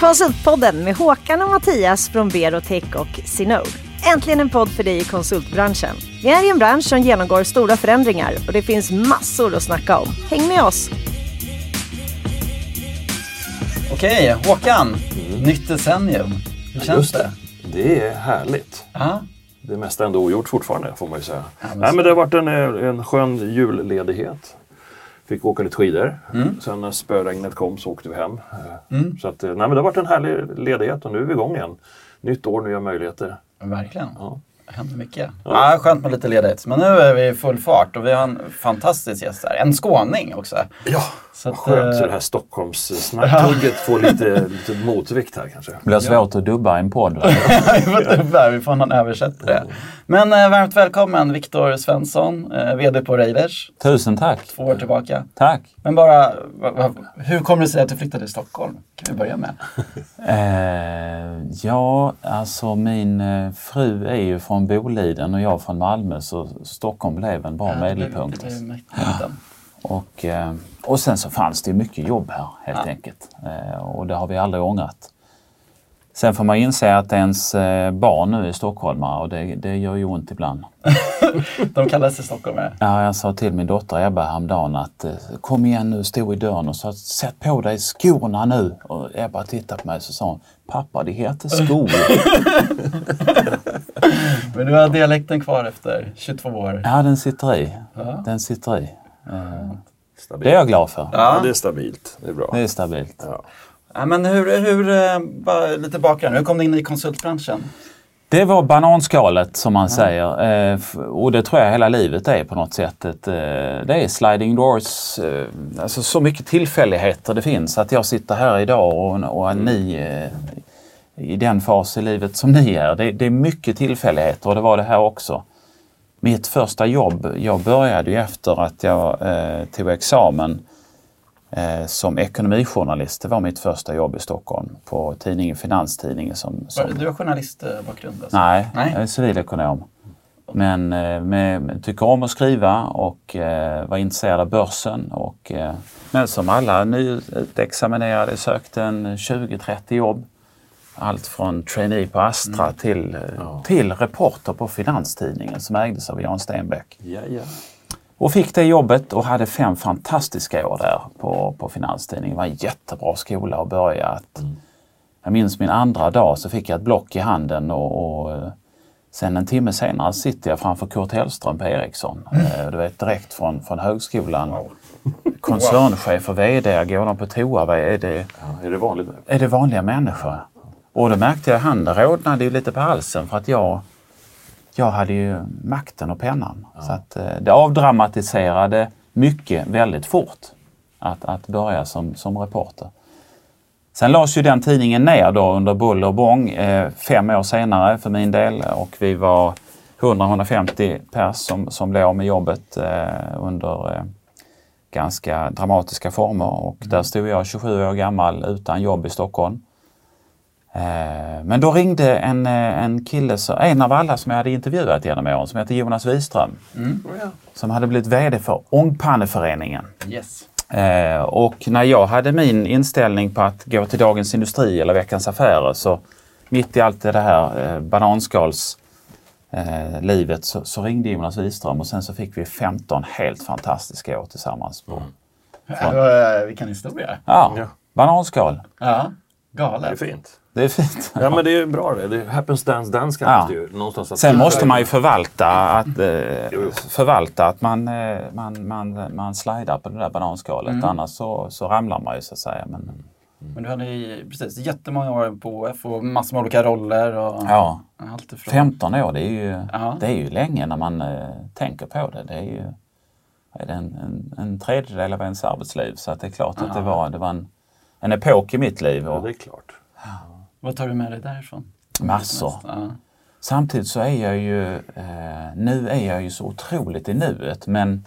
Konsultpodden med Håkan och Mattias från Berotech och Sinode. Äntligen en podd för dig i konsultbranschen. Vi är i en bransch som genomgår stora förändringar och det finns massor att snacka om. Häng med oss! Okej, Håkan. Nytt decennium. Hur känns Just det? det. Det är härligt. Ja. Det mesta är ändå ogjort fortfarande får man ju säga. men Nej, men det har varit en, eh, en skön julledighet. Fick åka lite skidor. Sen när spöregnet kom så åkte vi hem. Eh, Så att, eh, nej, men det har varit en härlig ledighet och nu är vi igång igen. Nytt år, nya möjligheter. Verkligen. Ja. Det händer mycket. Ja. skönt med lite ledighet. Men nu är vi i full fart och vi har en fantastisk gäst här. En skåning också. Ja, Så att, skönt så eh, det här Stockholmssnacktugget får lite, lite motvikt här kanske. Det blir svårt att dubba en podd. vi får där, vi får någon översättare. Men eh, varmt välkommen Viktor Svensson, eh, VD på Raiders. Tusen tack. Två år tillbaka. Tack. Men bara, va, va, hur kommer det sig att du flyttade till Stockholm? Kan vi börja med? Eh, ja, alltså min eh, fru är ju från Boliden och jag från Malmö så Stockholm blev en bra medelpunkt. Det blev mitten. Och, eh, och sen så fanns det mycket jobb här helt Ja. enkelt. Eh, och det har vi aldrig ångrat. Sen får man inse att ens eh, barn nu är stockholmare och det, det gör ju ont ibland. De kallar sig stockholmare. Ja, jag sa till min dotter Ebba häromdagen att kom igen nu, stod i dörren och sa sätt på dig skorna nu. Och Ebba tittade på mig och sa hon, pappa det heter skor. Men du har dialekten kvar efter 22 år. ja, den sitter i. Ja. Den sitter i. Stabilt. det är jag glad för. Ja, det är stabilt. Det är bra. Det är stabilt. Ja. Ja, men hur, hur eh, bara lite bakgrund, hur kom du in i konsultbranschen? Det var bananskalet som man säger. Eh, och det tror jag hela livet är på något sätt. Ett, eh, det är sliding doors. Eh, alltså så mycket tillfälligheter det finns. Att jag sitter här idag och, och ni eh, i den fas i livet som ni är. Det, det är mycket tillfälligheter och det var det här också. Mitt första jobb, jag började ju efter att jag eh, tog examen eh, som ekonomijournalist. Det var mitt första jobb i Stockholm på tidningen Finanstidningen. Som, som Du har journalistbakgrund? Alltså. Nej, Nej. jag är civilekonom. Men eh, med, tycker om att skriva och eh, var intresserad av börsen. Och, eh, men som alla nyutexaminerade sökte en 20-30 jobb. Allt från trainee på Astra till, eh, till reporter på Finanstidningen som ägdes av Jan Stenbeck. Ja, ja. Och fick det jobbet och hade fem fantastiska år där på, på Finanstidningen. Det var en jättebra skola att börja. Att, Jag minns min andra dag så fick jag ett block i handen och, och eh, sen en timme senare sitter jag framför Kurt Hellström på Ericsson. Eh, Du vet direkt från, från högskolan. Koncernchef och VD, går de på toa? Vad Är det, Ja, är det vanligt är det vanliga människor? Och då märkte jag att handen rodnade ju lite på halsen för att jag, jag hade ju makten och pennan. Så att, eh, det avdramatiserade mycket väldigt fort att, att börja som, som reporter. Sen lades ju den tidningen ner då under buller och bång eh, fem år senare för min del och vi var 100-150 pers som, som blev av med jobbet eh, under eh, ganska dramatiska former och där stod jag 27 år gammal utan jobb i Stockholm. Eh, Men då ringde en, eh, en kille, så- en av alla som jag hade intervjuat genom åren, som heter Jonas Wiström. Som hade blivit VD för Ångpanneföreningen. Yes. Eh, och när jag hade min inställning på att gå till Dagens Industri eller Veckans Affärer så mitt i allt det här eh, bananskals eh, livet så, så ringde Jonas Wiström och sen så fick vi 15 helt fantastiska år tillsammans. På, Ja. Vilken historia. ja, Ja. bananskal. Ja, Det är galet. fint. Det är fint. Ja, men det är bra det. det happens dance dance kallas Ja. det ju. Någonstans att Sen måste man ju förvalta att, eh, förvalta att man, eh, man, man, man slidar på det där bananskalet. Annars så, så ramlar man ju så att säga. Men, Men du hade ju precis jättemånga år på OF och massor med olika roller. Och ja, Allt ifrån. 15 år det är ju, Ja. det är ju länge när man eh, tänker på det. Det är ju är det en, en, en tredjedel av ens arbetsliv. Så att det är klart att det var, det var en, en epok i mitt liv. Ja, Och det är klart. Vad tar du med dig därifrån? massor. Ja. Samtidigt så är jag ju, eh, nu är jag ju så otroligt i nuet men,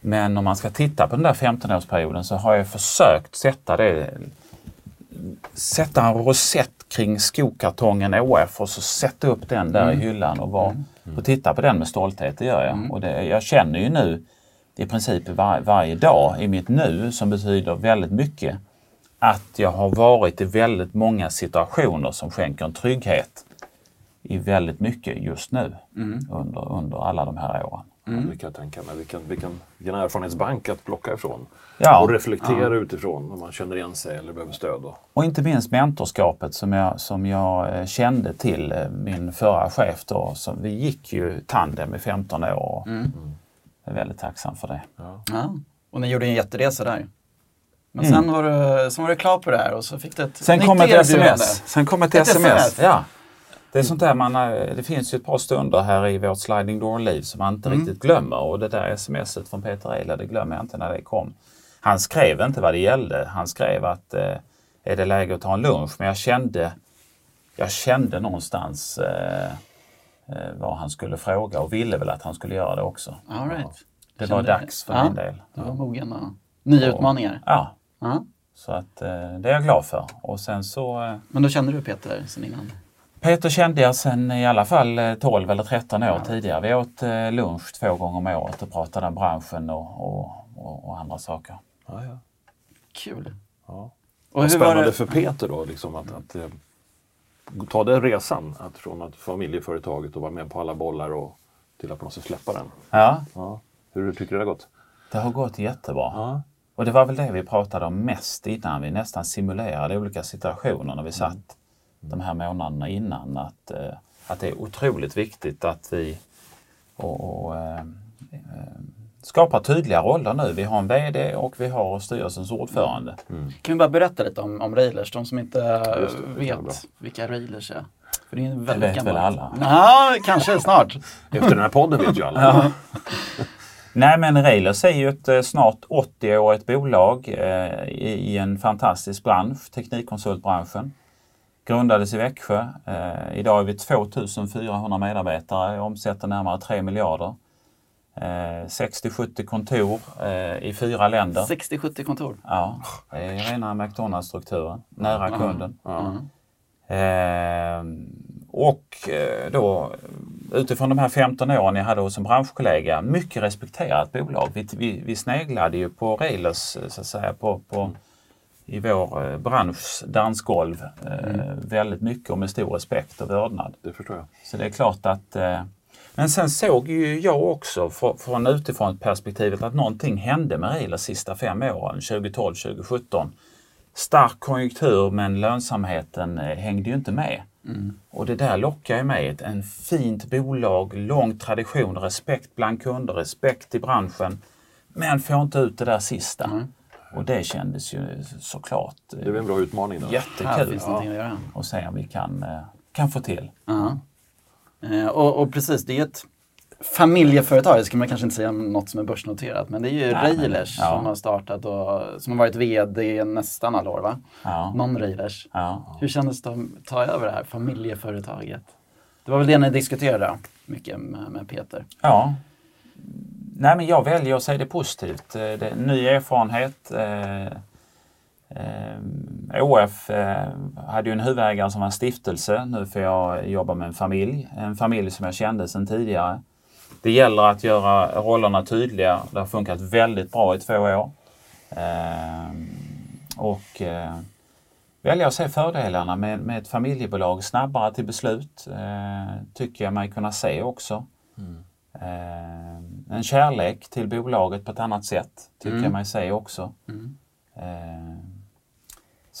men om man ska titta på den där 15-årsperioden så har jag försökt sätta det, sätta en rosett kring skokartongen ÅF och så sätta upp den där i hyllan och, vara, och titta på den med stolthet, det gör jag. Och det, jag känner ju nu i princip var, varje dag i mitt nu som betyder väldigt mycket att jag har varit i väldigt många situationer som skänker en trygghet i väldigt mycket just nu under, under alla de här åren. Ja, det kan jag tänka mig. Vilken, vilken, vilken erfarenhetsbank att plocka ifrån. Ja. Och reflektera utifrån om man känner igen sig eller behöver stöd. Och. Och inte minst mentorskapet som jag, som jag eh, kände till eh, min förra chef då. Så vi gick ju tandem i 15 år och jag är väldigt tacksam för det. Ja. Och ni gjorde en jätteresa där. Men sen, var du, sen var du klar på det här och så fick du ett Sen kom ett sms. Sen kom ett, Ett sms. SMS. Ja. Det är sånt där man, eh, det finns ju ett par stunder här i vårt sliding door-liv som man inte riktigt glömmer och det där smset från Peter Eila, det glömmer jag inte när det kom. Han skrev inte vad det gällde. Han skrev att eh, är det läge att ta en lunch? Men jag kände, jag kände någonstans eh, eh, vad han skulle fråga och ville väl att han skulle göra det också. All right. Det Kände- var dags för ja, min del. Du var mogen och nya utmaningar. Ja, Ja. så att eh, det är jag glad för. Och sen så eh, Men då kände du Peter sen innan? Peter kände jag sedan i alla fall eh, 12 eller 13 år tidigare. Vi åt eh, lunch två gånger om året och pratade om branschen och, och, och, och andra saker. Ja, ja. Kul. Ja. Och Vad hur var spännande det? för Peter då, liksom att, att eh, ta den resan att från att familjeföretaget och vara med på alla bollar och till att på något sätt släppa den. Ja, Ja. Hur tycker du det har gått? det har gått jättebra. Ja. Och det var väl det vi pratade om mest innan. Vi nästan simulerade olika situationer när vi satt de här månaderna innan. Att, eh, att det är otroligt viktigt att vi och, och, eh, eh, skapar tydliga roller nu. Vi har en VD och vi har styrelsens ordförande. Kan vi bara berätta lite om, om Railers, de som inte det, det vet vilka Railers är? För det är en väldigt vet gammal. väl alla. Ja, kanske snart. Efter den här podden vet ju alla. Nej men Railers är ju ett eh, snart 80-årigt bolag eh, i, i en fantastisk bransch, teknikkonsultbranschen. Grundades i Växjö. Eh, idag är vi 2400 medarbetare och omsätter närmare 3 miljarder. Eh, 60-70 kontor i fyra länder. 60-70 kontor. Ja, det är rena McDonalds-strukturen, nära kunden. Ja. Eh, och då utifrån de här 15 åren jag hade hos en branschkollega, mycket respekterat bolag. Vi, vi, vi sneglade ju på Railers eh, så att säga på, på, i vår eh, branschs dansgolv eh, väldigt mycket och med stor respekt och vördnad. Det förstår jag. Så det är klart att eh, men sen såg ju jag också fr- från utifrån perspektivet att någonting hände med Railers sista fem åren, 2012-2017. Stark konjunktur men lönsamheten eh, hängde ju inte med. Och det där lockar ju mig. Ett en fint bolag, lång tradition, respekt bland kunder, respekt i branschen. Men får inte ut det där sista. Och det kändes ju såklart Det är väl en bra utmaning. Då. Här jättekul finns någonting att göra. att se om vi kan, eh, kan få till. Ja. Eh, och, och precis, det är ett familjeföretag, det ska man kanske inte säga om något som är börsnoterat, men det är ju Nej, men- Railers ja. som har startat och som har varit VD nästan alla år va? Ja. Non-Railers. Ja. Hur kändes det att ta över det här familjeföretaget? Det var väl det ni diskuterade mycket med, med Peter? Ja. Nej, men jag väljer att se det positivt. Eh, Det är ny erfarenhet. Eh, eh, ÅF eh, hade ju en huvudägare som var en stiftelse. Nu får jag jobba med en familj. En familj som jag kände sedan tidigare. Det gäller att göra rollerna tydliga. Det har funkat väldigt bra i två år. Eh, och eh, välja att se fördelarna med, med ett familjebolag snabbare till beslut. Eh, tycker jag mig kunna se också. Eh, en kärlek till bolaget på ett annat sätt tycker Mm. jag mig se också. Eh,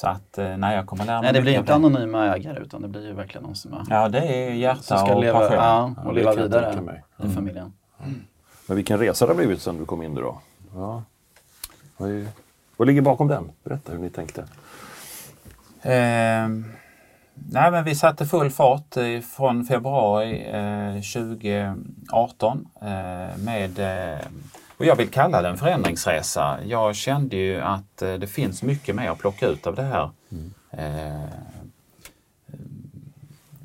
så att eh, nej, jag kommer lära mig Nej, det blir inte anonyma ägare utan det blir ju verkligen någon som, har, Ja, det är hjärta som ska och leva, passion. ja, och Ja, leva vidare i familjen. Men vilken resa det har blivit sedan du kom in då? Ja. Vad, är, vad ligger bakom den? Berätta hur ni tänkte. Eh, nej, men vi satte full fart eh, från februari eh, 2018 eh, med, eh, och jag vill kalla det en förändringsresa. Jag kände ju att eh, det finns mycket mer att plocka ut av det här eh,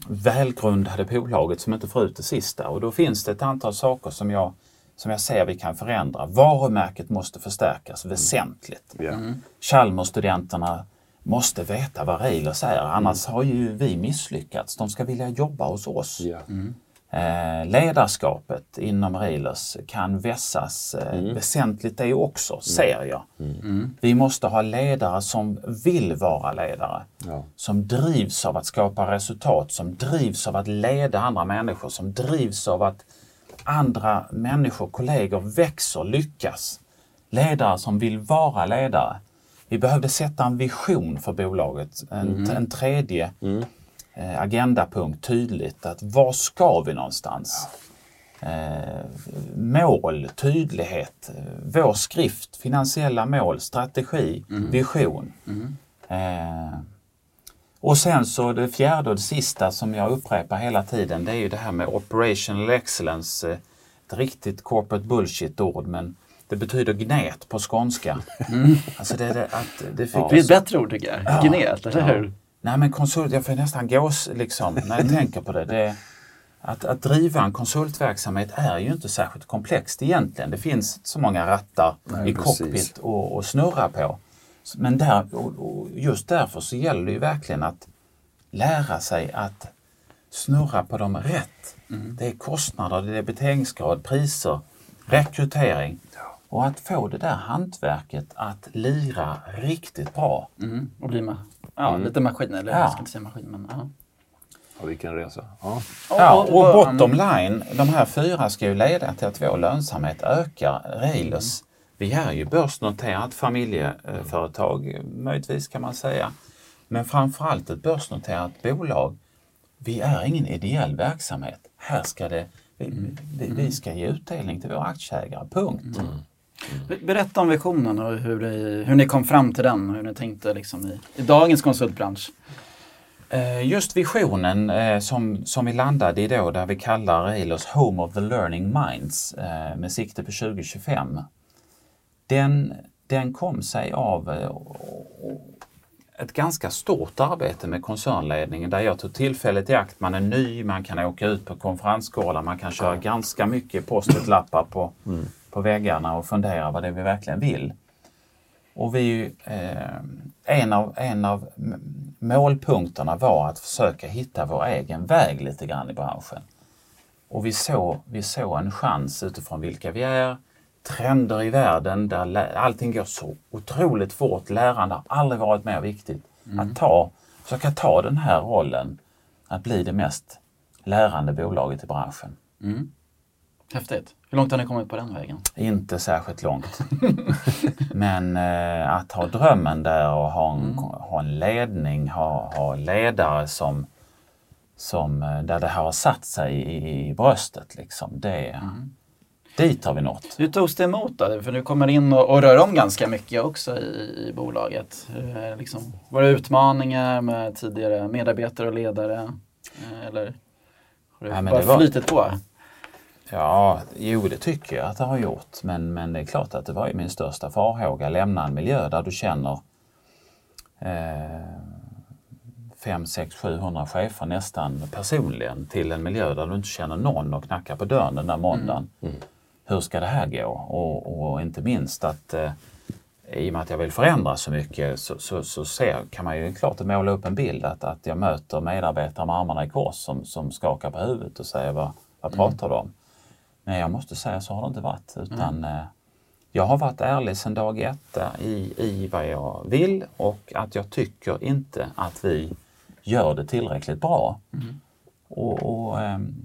välgrundade bolaget som inte får ut det sista. Och då finns det ett antal saker som jag, som jag ser vi kan förändra. Varumärket måste förstärkas väsentligt. Ja. Chalmers-studenterna måste veta vad Railers är, annars har ju vi misslyckats. De ska vilja jobba hos oss. Ja. Eh, ledarskapet inom Railers kan vässas eh, väsentligt det också, ser jag. Vi måste ha ledare som vill vara ledare. Ja. Som drivs av att skapa resultat, som drivs av att leda andra människor, som drivs av att andra människor, kollegor växer, lyckas. Ledare som vill vara ledare. Vi behövde sätta en vision för bolaget, en, en tredje eh, agendapunkt tydligt. Att var ska vi någonstans? Eh, mål, tydlighet, eh, vår skrift, finansiella mål, strategi, vision. Eh, och sen så det fjärde och det sista som jag upprepar hela tiden det är ju det här med operational excellence. Eh, Ett riktigt corporate bullshit-ord men det betyder gnät på skånska. Alltså det, det, att det fick Det blir ett bättre ord tycker jag. Gnet, eller hur? Nej men konsult, jag får nästan gås liksom när jag tänker på det. det att, att driva en konsultverksamhet är ju inte särskilt komplext egentligen. Det finns så många rattar Nej, i precis. cockpit och, och snurra på. Men där, och, och just därför så gäller det ju verkligen att lära sig att snurra på dem rätt. Det är kostnader, det är debiteringsgrad, priser, rekrytering. Och att få det där hantverket att lira riktigt bra. Mm. Och bli ma- ja, lite maskin, eller Ja. jag ska inte säga maskin men ja. Ja, vilken resa. Ja. Ja, Och- bottom line, de här fyra ska ju leda till att vår lönsamhet ökar. Railers, vi är ju börsnoterat familjeföretag, möjligtvis kan man säga. Men framförallt ett börsnoterat bolag. Vi är ingen ideell verksamhet. Här ska det, vi, vi, vi ska ge utdelning till våra aktieägare, punkt. Be- Berätta om visionen och hur, det, hur ni kom fram till den, hur ni tänkte liksom i, i dagens konsultbransch. Eh, Just visionen eh, som, som vi landade i då, där vi kallar Railers Home of the Learning Minds eh, med sikte på 2025. Den, den kom sig av och- och ett ganska stort arbete med koncernledningen där jag tog tillfället i akt. Man är ny, man kan åka ut på konferensgårdar, man kan köra ganska mycket post-it-lappar på, på väggarna och fundera vad det är vi verkligen vill. Och vi, eh, en, av, en av målpunkterna var att försöka hitta vår egen väg lite grann i branschen. Och vi såg, vi såg en chans utifrån vilka vi är, trender i världen där allting går så otroligt fort. Lärande har aldrig varit mer viktigt. Att ta, försöka ta den här rollen att bli det mest lärande bolaget i branschen. Häftigt. Hur långt har ni kommit på den vägen? Inte särskilt långt. Men eh, att ha drömmen där och ha en, ha en ledning, ha, ha ledare som, som, eh, där det här har satt sig i, i bröstet. Liksom. Det, Dit har vi nått. Hur togs det emot då? För du kommer in och, och rör om ganska mycket också i, i bolaget. Det liksom, var det utmaningar med tidigare medarbetare och ledare? Eh, Eller har det Ja, bara var- flytit på? Ja, jo det tycker jag att det har gjort. Men, men det är klart att det var ju min största farhåga. Lämna en miljö där du känner eh, 5, 6, 700 chefer nästan personligen till en miljö där du inte känner någon och knackar på dörren den där måndagen. Hur ska det här gå? Och, och inte minst att eh, i och med att jag vill förändra så mycket så, så, så ser, kan man ju klart måla upp en bild att, att jag möter medarbetare med armarna i kors som, som skakar på huvudet och säger vad, vad pratar du om? Men jag måste säga så har det inte varit. Utan eh, jag har varit ärlig sedan dag ett eh, i, i vad jag vill och att jag tycker inte att vi gör det tillräckligt bra. Och, och ehm,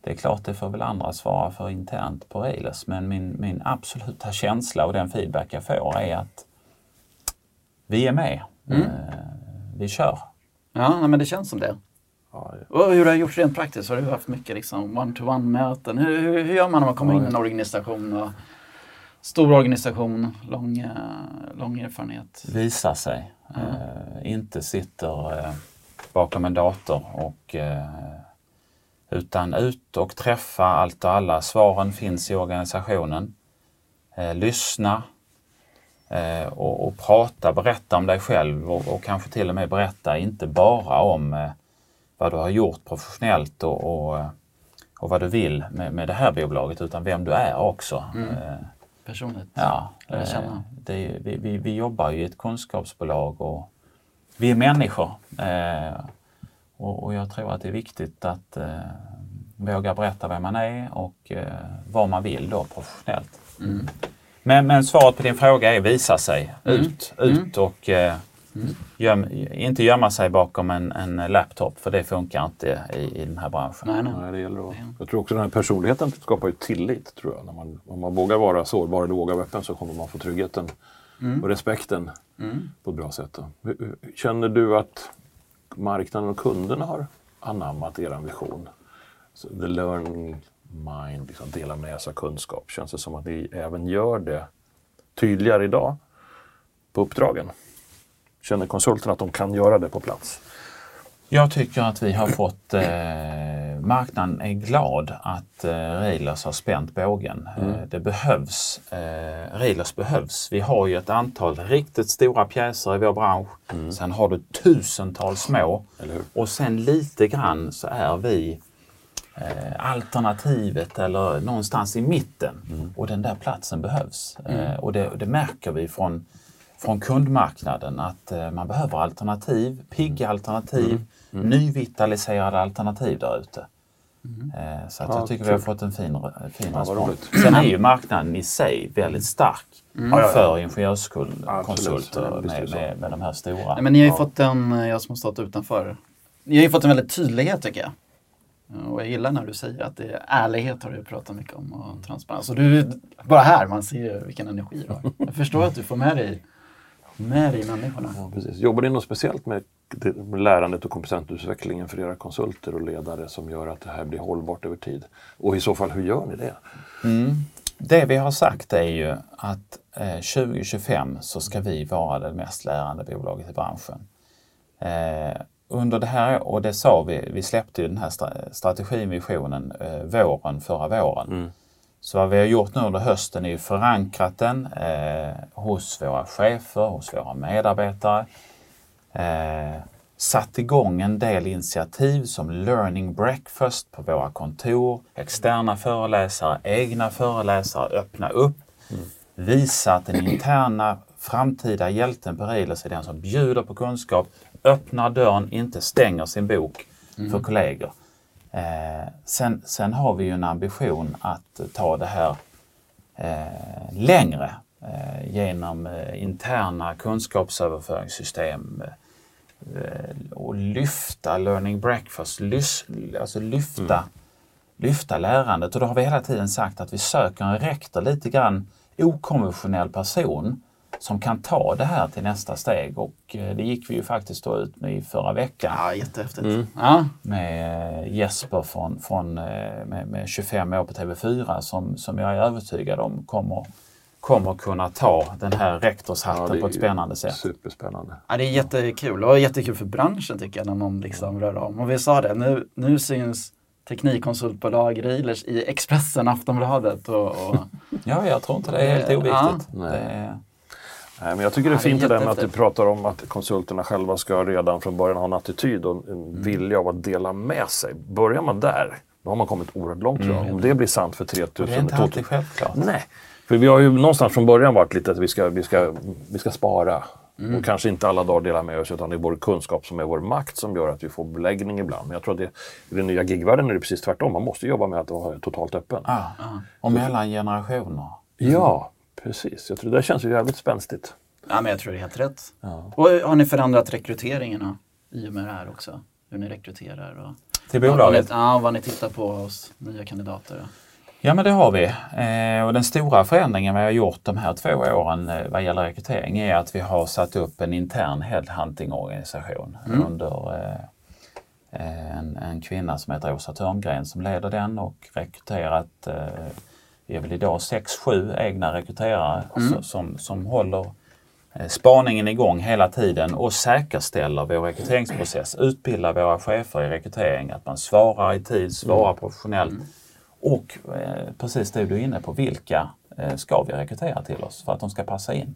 Det är klart, det får väl andra svara för internt på Railers, men min, min absoluta känsla och den feedback jag får är att vi är med. Eh, vi kör. Ja, men det känns som det. Ja, Och hur har det gjorts rent praktiskt? Har du haft mycket liksom one-to-one möten? Hur, hur, hur gör man när man kommer in i en organisation? Och, stor organisation, lång, eh, lång erfarenhet. Visar sig. Eh, inte sitter eh, bakom en dator och eh, utan ut och träffa allt och alla. Svaren finns i organisationen. Eh, lyssna eh, och, och prata, berätta om dig själv och, och kanske till och med berätta inte bara om vad du har gjort professionellt och, och, eh, och vad du vill med, med det här bolaget utan vem du är också. Eh, Personligt. Ja, eh, det, är- vi, vi, vi jobbar ju i ett kunskapsbolag och vi är människor. Eh, och, och jag tror att det är viktigt att eh, vågar berätta vem man är och eh, vad man vill då professionellt. Men, men svaret på din fråga är visa sig ut, ut och eh, göm, inte gömma sig bakom en, en laptop för det funkar inte i, i den här branschen. Nej, nej. Nej, det gäller att, jag tror också den här personligheten skapar ju tillit. tror jag. När man, om man vågar vara sårbar eller vågar vara öppen så kommer man få tryggheten och respekten på ett bra sätt. Känner du att marknaden och kunderna har anammat er vision? Så the learning mind, liksom dela med sig av kunskap. Känns det som att ni även gör det tydligare idag på uppdragen? Känner konsulterna att de kan göra det på plats? Jag tycker att vi har fått, eh, marknaden är glad att eh, Railers har spänt bågen. Eh, det behövs, eh, Railers behövs. Vi har ju ett antal riktigt stora pjäser i vår bransch. Sen har du tusentals små och sen lite grann så är vi eh, alternativet eller någonstans i mitten. Och den där platsen behövs. Eh, och det, det märker vi från, från kundmarknaden att eh, man behöver alternativ, pigga alternativ, nyvitaliserade alternativ där ute. Eh, så att Ja, jag tycker vi har fått en fin, fin vad respons. Sen är ju marknaden i sig väldigt stark Ja, ja, ja. för ingenjörskonsulter Ja, med, med, med de här stora. Nej, men ni har ju fått en, jag som har stått utanför, ni har ju fått en väldigt tydlighet tycker jag. Och jag gillar när du säger att det är ärlighet har du pratat mycket om och transparens. Och du, bara här, man ser ju vilken energi du har. Jag förstår att du får med dig, med dig människorna. Ja, precis. Jobbar ni något speciellt med, det- med lärandet och kompetensutvecklingen för era konsulter och ledare som gör att det här blir hållbart över tid? Och i så fall, hur gör ni det? Det vi har sagt är ju att eh, 2025 så ska vi vara det mest lärande bolaget i branschen. Eh, under det här, och det sa vi, vi släppte ju den här stra- strategin, visionen, eh, våren förra våren. Så vad vi har gjort nu under hösten är ju förankrat den eh, hos våra chefer, hos våra medarbetare. Eh, satt igång en del initiativ som Learning Breakfast på våra kontor, externa föreläsare, egna föreläsare, öppna upp, visa att den interna framtida hjälten på Railers är den som bjuder på kunskap, öppnar dörren, inte stänger sin bok för kollegor. Eh, sen, sen har vi ju en ambition att ta det här eh, längre eh, genom eh, interna kunskapsöverföringssystem eh, och lyfta learning breakfast, lys, alltså lyfta, lyfta lärandet. Och då har vi hela tiden sagt att vi söker en rektor, lite grann okonventionell person som kan ta det här till nästa steg och eh, det gick vi ju faktiskt då ut med i förra veckan Ja, jättehäftigt. Ja. med eh, Jesper från, från, eh, med, med 25 år på TV4 som, som jag är övertygad om kommer, kommer kunna ta den här rektorshatten är på ett spännande sätt. Superspännande. Ja, det är jättekul och jättekul för branschen tycker jag när någon liksom rör om. Och vi sa det, nu, nu syns teknikkonsultbolag Railers i Expressen, Aftonbladet och, och Ja, jag tror inte det är helt Ja. oviktigt. Nej. Det är, Nej, men jag tycker det är fint det där med att du pratar om att konsulterna själva ska redan från början ha en attityd och en vilja av att dela med sig. Börjar man där, då har man kommit oerhört långt tror jag. Om det blir sant för 3000, och det är inte 2000 alltid självklart. Nej, för vi har ju någonstans från början varit lite att vi ska, vi ska, vi ska spara. Och kanske inte alla dagar dela med oss utan det är vår kunskap som är vår makt som gör att vi får beläggning ibland. Men jag tror att det, i den nya gigvärlden är det precis tvärtom. Man måste jobba med att vara totalt öppen. Ja. Och mellan generationer. Ja, precis. Jag tror det där känns ju jävligt spänstigt. Ja, men jag tror det är helt rätt. Och har ni förändrat rekryteringarna i och med det här också? Hur ni rekryterar och Till vad ni, bolaget? ja, vad ni tittar på hos nya kandidater. Ja men det har vi. Eh, och den stora förändringen vi har gjort de här två åren eh, vad gäller rekrytering är att vi har satt upp en intern headhunting-organisation under eh, eh, en, en kvinna som heter Åsa Törngren som leder den och rekryterat, eh, vi är väl idag 6-7 egna rekryterare så, som, som håller eh, spaningen igång hela tiden och säkerställer vår rekryteringsprocess. Utbildar våra chefer i rekrytering, att man svarar i tid, svarar professionellt och eh, precis det du är inne på, vilka eh, ska vi rekrytera till oss för att de ska passa in?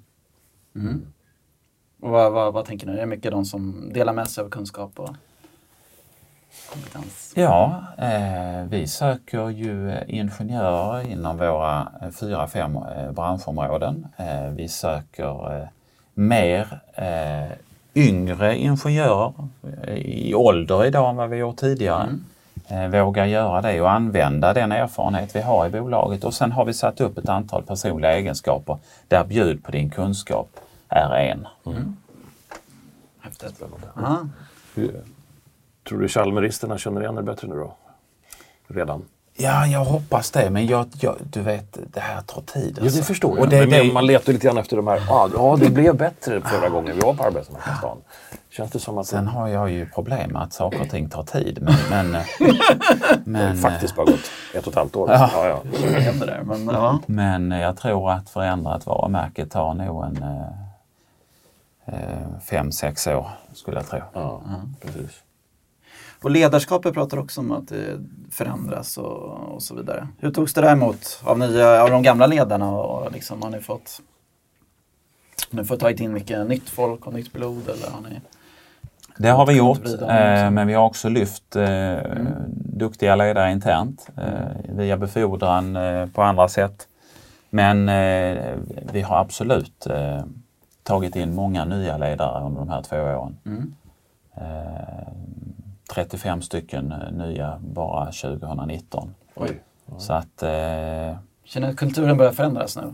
Och vad, vad, vad tänker ni? Är det mycket de som delar med sig av kunskap och kompetens? Ja, eh, vi söker ju ingenjörer inom våra eh, fyra, fem eh, branschområden. Eh, vi söker eh, mer eh, yngre ingenjörer i ålder idag än vad vi gjort tidigare. eh, våga göra det och använda den erfarenhet vi har i bolaget. Och sen har vi satt upp ett antal personliga egenskaper där bjud på din kunskap är en. Häftigt. Ja. Tror du Chalmeristerna känner igen er bättre nu då? Redan? Ja, jag hoppas det, men jag, jag, du vet, det här tar tid. Ja, alltså. det förstår jag. Och det, men det, man letar lite grann efter de här, ah, ja det blev bättre förra gången vi var på Arbetsmarknadsdagen. Känns det som att Sen det har jag ju problem med att saker och ting tar tid. Men, men, eh, men, eh, faktiskt bara gått ett och ett halvt år? Ja. Ja, ja. Det. Men, ja. men jag tror att förändra ett varumärke tar nog en eh, eh, fem, sex år, skulle jag tro. ja precis. Och ledarskapet pratar också om att det förändras och, och så vidare. Hur togs det där emot av, nya, av de gamla ledarna? Och liksom, har ni fått, har ni fått tagit in mycket nytt folk och nytt blod? Eller har ni... Det har vi gjort, eh, men vi har också lyft eh, duktiga ledare internt eh, via befordran eh, på andra sätt. Men eh, vi har absolut eh, tagit in många nya ledare under de här två åren. Mm. Eh, 35 stycken eh, nya bara 2019. Oj. Så att eh, Känner att kulturen börjar förändras nu?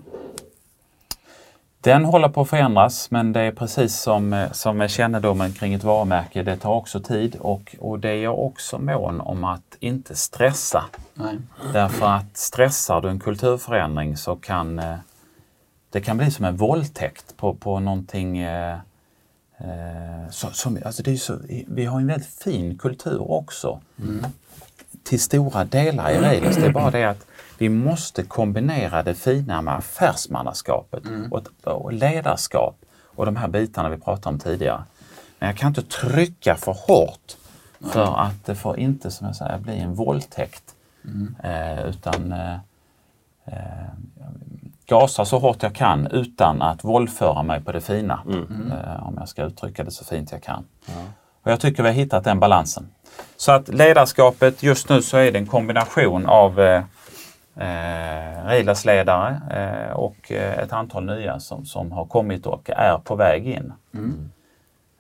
Den håller på att förändras men det är precis som, eh, som med kännedomen kring ett varumärke, det tar också tid och, och det är jag också mån om att inte stressa. Nej. Därför att stressar du en kulturförändring så kan eh, det kan bli som en våldtäkt på, på någonting eh, eh, som, som, alltså det är så, Vi har en väldigt fin kultur också till stora delar i Reiders. Det är bara det att vi måste kombinera det fina med affärsmannaskapet och, ett- och ledarskap och de här bitarna vi pratade om tidigare. Men jag kan inte trycka för hårt för att det får inte, som jag säger, bli en våldtäkt. Eh, utan eh, gasa så hårt jag kan utan att våldföra mig på det fina. Eh, om jag ska uttrycka det så fint jag kan. Och jag tycker vi har hittat den balansen. Så att ledarskapet just nu så är det en kombination av eh, eh, Reilas ledare eh, och eh, ett antal nya som, som har kommit och är på väg in.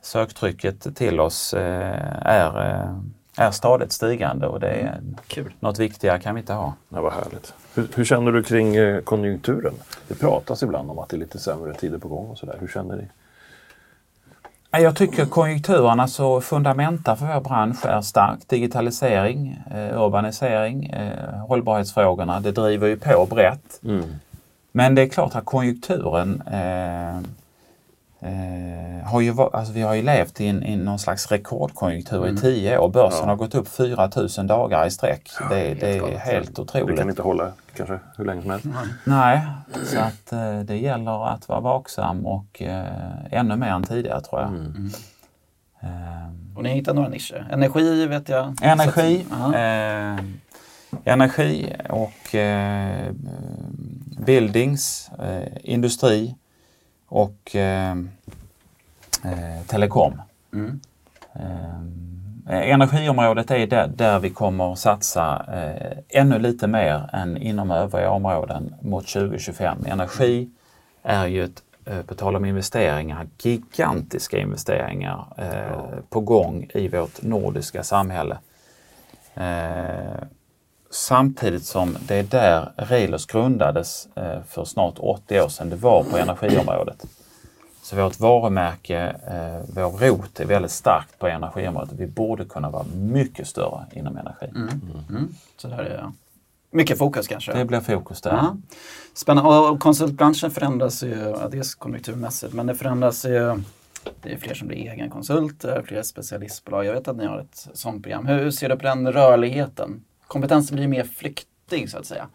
Söktrycket till oss eh, är, eh, är stadigt stigande och det är Kul. något viktigare kan vi inte ha. Ja, vad härligt. Hur, hur känner du kring eh, konjunkturen? Det pratas ibland om att det är lite sämre tider på gång och sådär. Hur känner ni? Jag tycker konjunkturen, alltså fundamenta för vår bransch är stark. Digitalisering, eh, urbanisering, eh, hållbarhetsfrågorna, det driver ju på brett. Men det är klart att konjunkturen eh, eh, har ju, alltså vi har ju levt i, en, i någon slags rekordkonjunktur i tio år. Börsen Ja. har gått upp 4 000 dagar i sträck. det, det är galet. helt Det otroligt. kan inte hålla kanske hur länge som helst. Nej, så att eh, det gäller att vara vaksam och eh, ännu mer än tidigare tror jag. Eh, Och ni har hittat några nischer. Energi vet jag. Energi, ja. eh, energi och eh, buildings, eh, industri och eh, eh, telekom. Mm. Eh, energiområdet är där, där vi kommer att satsa eh, ännu lite mer än inom övriga områden mot 2025. Energi är ju ett, eh, på tal om investeringar, gigantiska investeringar eh, på gång i vårt nordiska samhälle. Eh, samtidigt som det är där Relos grundades eh, för snart 80 år sedan. Det var på energiområdet. Så vårt varumärke, eh, vår rot är väldigt starkt på energiområdet. Vi borde kunna vara mycket större inom energi. Mm. Så där är mycket fokus kanske. Det blir fokus där. Ja. Spännande. Och konsultbranschen förändras ju, dels konjunkturmässigt, men det förändras ju. Det är fler som blir egen konsulter, fler specialistbolag. Jag vet att ni har ett sånt program. Hur ser du på den rörligheten? Kompetensen blir mer flyktig så att säga.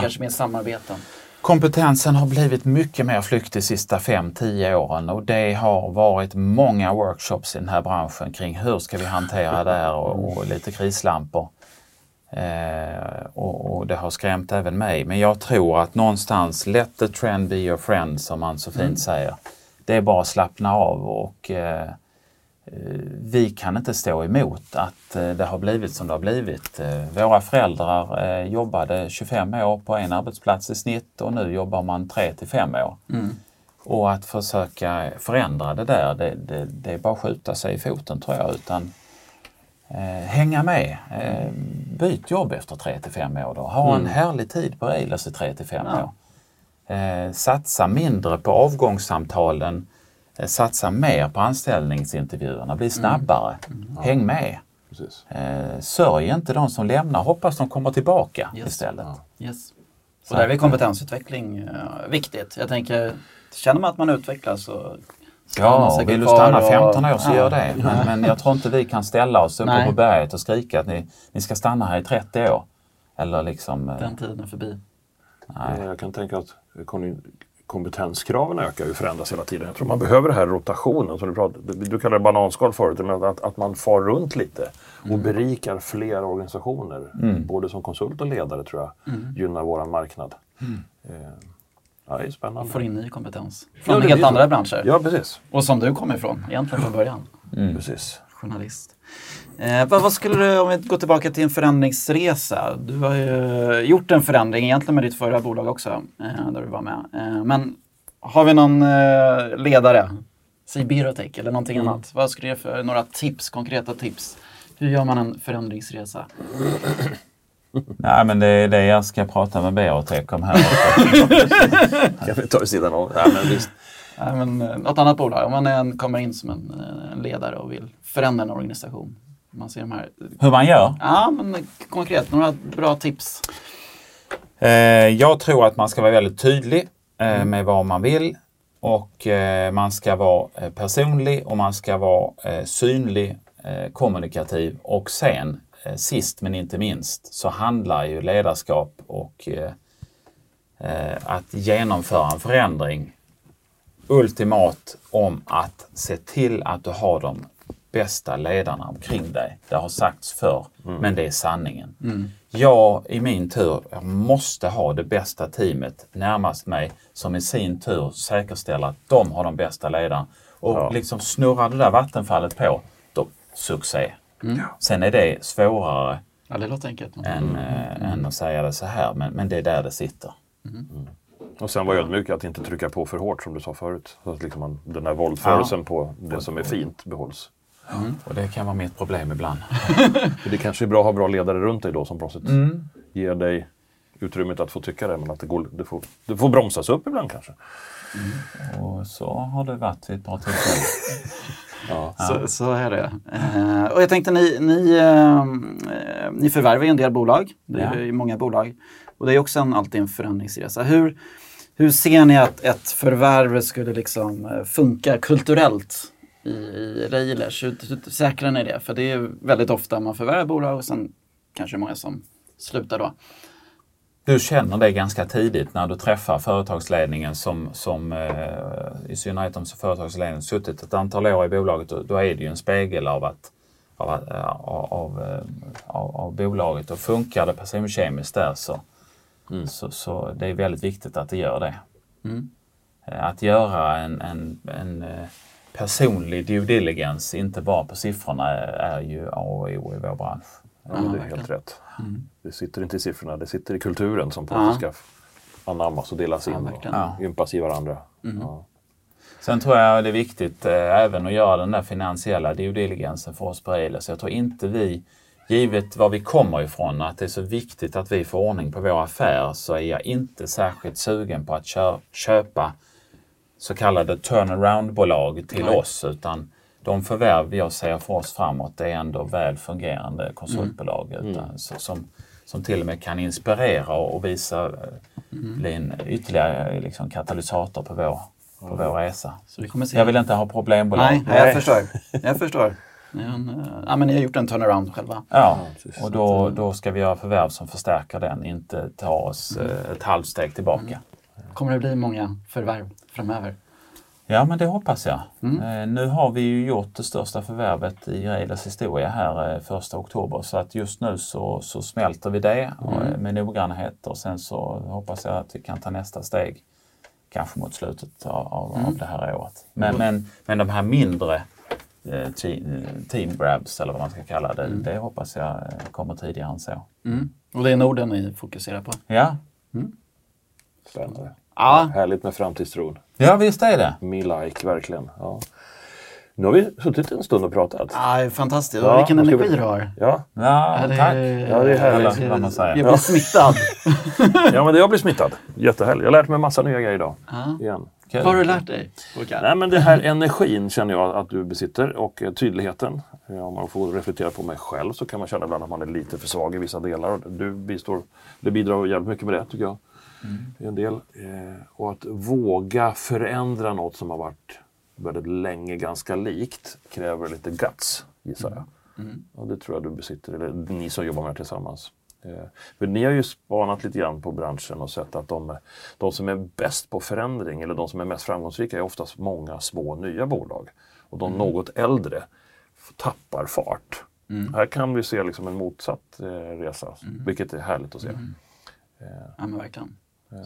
Kanske mer samarbeten. Kompetensen har blivit mycket mer flyktig de sista 5-10 åren och det har varit många workshops i den här branschen kring hur ska vi hantera det här och, och lite krislampor. Eh, och, och det har skrämt även mig. Men jag tror att någonstans let the trend be your friend som man så fint säger. Det är bara att slappna av och eh, vi kan inte stå emot att eh, det har blivit som det har blivit. Eh, Våra föräldrar eh, jobbade 25 år på en arbetsplats i snitt och nu jobbar man 3 till 5 år. Och att försöka förändra det där, det, det, det är bara att skjuta sig i foten tror jag. Utan, eh, hänga med. Eh, byt jobb efter 3 till 5 år. Då. Ha en härlig tid på Railers i 3 till 5 Ja. år. Eh, satsa mindre på avgångssamtalen. Eh, satsa mer på anställningsintervjuerna. Bli snabbare. Häng med. Precis. Eh, sörj inte de som lämnar. Hoppas de kommer tillbaka Yes. istället. Yes. Och där är kompetensutveckling eh, viktigt. Jag tänker, känner man att man utvecklas så Ja, vill du stanna och- 15 år så Ja. gör det. Men, men jag tror inte vi kan ställa oss uppe på berget och skrika att ni, ni ska stanna här i 30 år. Eller liksom... Den tiden är förbi. nej. Jag kan tänka att kompetenskraven ökar och förändras hela tiden. Jag tror man behöver den här rotationen. Som du, pratade, du kallade det bananskal förut, men att, att man far runt lite och berikar fler organisationer. Både som konsult och ledare tror jag gynnar vår marknad. Eh, ja, det är spännande. Får in ny kompetens. Ja, Från det helt andra branscher. Ja, precis. Och som du kommer ifrån, egentligen från början. precis. Journalist. Eh, vad, vad skulle du, om vi går tillbaka till en förändringsresa. Du har ju gjort en förändring egentligen med ditt förra bolag också, eh, där du var med. Eh, men har vi någon eh, ledare, säg Birotech eller någonting annat. Vad skulle du ge för några tips, konkreta tips? Hur gör man en förändringsresa? nej, men det är det jag ska prata med Berotech om här. Kan vi ta i sidan av? Ja, men visst. Men, eh, något annat bolag, om man är en, kommer in som en, eh, en ledare och vill förändra en organisation. Man ser de här, Hur man gör? ja men konkret, några bra tips. Eh, jag tror att man ska vara väldigt tydlig eh, med vad man vill. Och eh, man ska vara eh, personlig och man ska vara synlig, kommunikativ. Och sen, sist men inte minst, så handlar ju ledarskap och att genomföra en förändring ultimat om att se till att du har de bästa ledarna omkring dig. Det har sagts förr, men det är sanningen. Jag i min tur jag måste ha det bästa teamet närmast mig som i sin tur säkerställer att de har de bästa ledarna. Och Ja. liksom snurrar det där vattenfallet på, då succé. Sen är det svårare Ja, det låter enkelt. än, eh, än att säga det så här, men, men det är där det sitter. Och sen var ödmjuk att inte trycka på för hårt som du sa förut. Så att liksom man, den här våldförelsen på det som är fint behålls. Och det kan vara mitt problem ibland. Det kanske är bra att ha bra ledare runt dig då som på något sätt ger dig utrymmet att få tycka det. Men att det, går, det, får, det får bromsas upp ibland kanske. Och så har det varit vid ett par tillfällen. Ja. Så, så är det. Eh, och jag tänkte ni, ni, eh, ni förvärvar ju en del bolag. Det är Ja. många bolag. Och det är också en, alltid en förändringsresa. Hur, hur ser ni att ett förvärv skulle liksom eh, funka kulturellt i, i Reilers? Hur, hur säkrar ni det? För det är väldigt ofta man förvärvar bolag och sen kanske många som slutar då. Du känner det ganska tidigt när du träffar företagsledningen som, som eh, i synnerhet om företagsledningen suttit ett antal år i bolaget. Då, är det ju en spegel av, att, av, eh, av, av, eh, av, av bolaget. Och funkar det personkemiskt där så, så, så det är väldigt viktigt att det gör det. Eh, Att göra en, en, en eh, personlig due diligence, inte bara på siffrorna, är, är ju A och O i vår bransch. Ja, det är verkligen. helt rätt. Det sitter inte i siffrorna, det sitter i kulturen som på Ja. ska anammas och delas in Ja, och. Ja. ympas i varandra. Ja. Sen tror jag det är viktigt eh, även att göra den där finansiella due diligensen för oss på Eilers. Jag tror inte vi, givet var vi kommer ifrån, att det är så viktigt att vi får ordning på vår affär så är jag inte särskilt sugen på att kö- köpa så kallade turnaround-bolag till Nej. oss. Utan de förvärv jag ser för oss framåt det är ändå väl fungerande konsultbolag utan, så, som, som till och med kan inspirera och, visa, eh, bli en ytterligare eh, liksom, katalysator på vår, på vår resa. Så vi kommer se. Jag vill inte ha problembolag. Nej, nej, jag förstår. Jag förstår. En, eh, ja, men ni har gjort en turnaround själva. Ja, och då, då ska vi göra förvärv som förstärker den, inte ta oss eh, ett halvt steg tillbaka. Kommer det bli många förvärv framöver? Ja, men det hoppas jag. Eh, nu har vi ju gjort det största förvärvet i Railers historia här eh, första oktober så att just nu så, så smälter vi det och, eh, med noggrannhet och sen så hoppas jag att vi kan ta nästa steg kanske mot slutet av, av, av det här året. Men, men, men de här mindre eh, eh, team grabs eller vad man ska kalla det, det hoppas jag eh, kommer tidigare än så. Mm. Och det är Norden ni fokuserar på? Ja, Spännande. Ja. Härligt med framtidstron. ja visst är det. Me like, verkligen. Ja. Nu har vi suttit en stund och pratat. Ah, fantastiskt. Ja, Vilken energi vi- du har. Ja, Ja, Ja, det- tack. Ja, det är härligt. Eller vad man säger. Jag blir smittad. ja men jag blir smittad. Jättehärligt. Jag har lärt mig massa nya grejer idag. Ja. Igen. Vad har du lärt dig? Håkan? Nej, men det här energin känner jag att du besitter och eh, tydligheten. Eh, Om man får reflektera på mig själv så kan man känna ibland att man är lite för svag i vissa delar. Du bistår, det bidrar jävligt mycket med det tycker jag. Det är en del. Eh, och att våga förändra något som har varit väldigt länge ganska likt kräver lite guts, gissar jag. Och det tror jag du besitter, eller ni som jobbar med det tillsammans. Eh, För ni har ju spanat lite grann på branschen och sett att de, de som är bäst på förändring eller de som är mest framgångsrika är oftast många små nya bolag. Och de något äldre tappar fart. Här kan vi se liksom en motsatt eh, resa, vilket är härligt att se. Ja, men verkligen.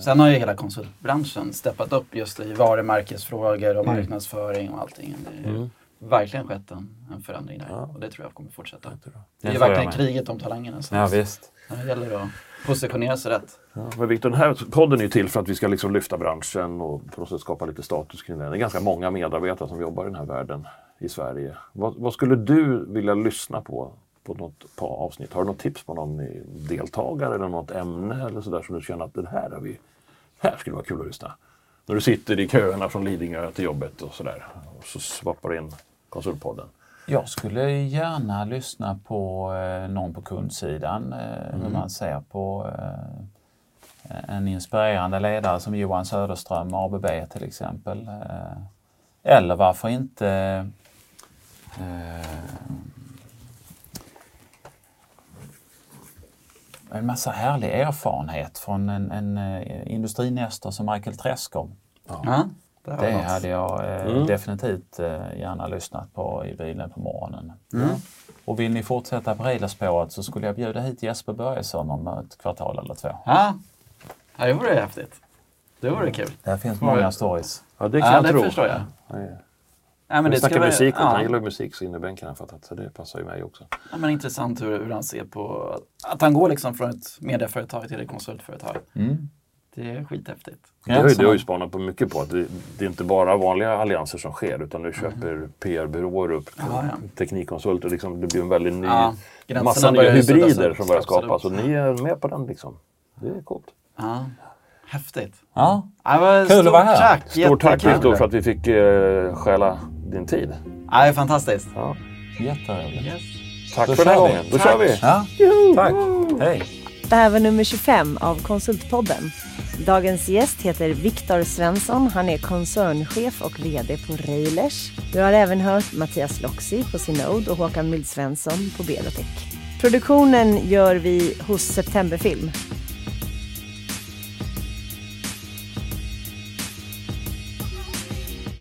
Sen har ju hela konsultbranschen steppat upp just i varumärkesfrågor och marknadsföring och allting. Ju verkligen skett en, en förändring där och det tror jag kommer fortsätta. Det är Det jag verkligen kriget om talangerna. Så Ja, visst. Det gäller att positionera sig rätt. Ja, men Victor, den här podden är ju till för att vi ska liksom lyfta branschen och på något sätt skapa lite status kring den. Det är ganska många medarbetare som jobbar i den här världen i Sverige. Vad, vad skulle du vilja lyssna på på något på avsnitt? Har du något tips på någon deltagare eller något ämne eller sådär som du känner att det här, har vi, här skulle vara kul att lyssna? När du sitter i köerna från Lidingö till jobbet och sådär och så svappar du in konsultpodden. Jag skulle gärna lyssna på eh, någon på kundsidan, eh, hur man ser på eh, en inspirerande ledare som Johan Söderström, ABB till exempel. Eh, eller varför inte eh, en massa härlig erfarenhet från en, en industrinäster som Michael Träskov. Ja, det har Det hade jag eh, definitivt eh, gärna lyssnat på i bilen på morgonen. Och vill ni fortsätta på Riddarspåret så skulle jag bjuda hit Jesper Börjesson om ett kvartal eller två. Ja, ja det vore häftigt. Det vore kul. Där finns många stories. Ja, det kan Ja, jag det tro. förstår jag. Nej. Ja, men Vi det ska snackar vara- musik och ja. han gillar musik så innebänken har jag fattat. Så det passar ju mig också. Ja, men intressant hur, hur han ser på att han går liksom från ett medieföretag till ett konsultföretag. Mm. Det är skithäftigt. Det har, ju, Ensam. det har ju spanat på mycket på att det, det är inte bara vanliga allianser som sker utan nu köper PR-byråer upp Ja, ja. teknikkonsulter. Liksom, det blir en väldigt ny, Ja, massa nya hybrider som börjar skapas och ni är med på den. Liksom. Det är coolt. Ja, häftigt. Ja, Ja, Kul att stort vara här. Tack, Stort tack. Viktor för att vi fick eh, stjäla din tid. Ja, det är fantastiskt. Ja. jätteroligt. Yes. Tack Då för den här gången. Då kör vi! Ja, tack. Hej. Det här var nummer 25 av Konsultpodden. Dagens gäst heter Viktor Svensson. Han är koncernchef och VD på Railers. Du har även hört Mattias Loxi på Synode och Håkan Mild Svensson på Berotech. Produktionen gör vi hos Septemberfilm.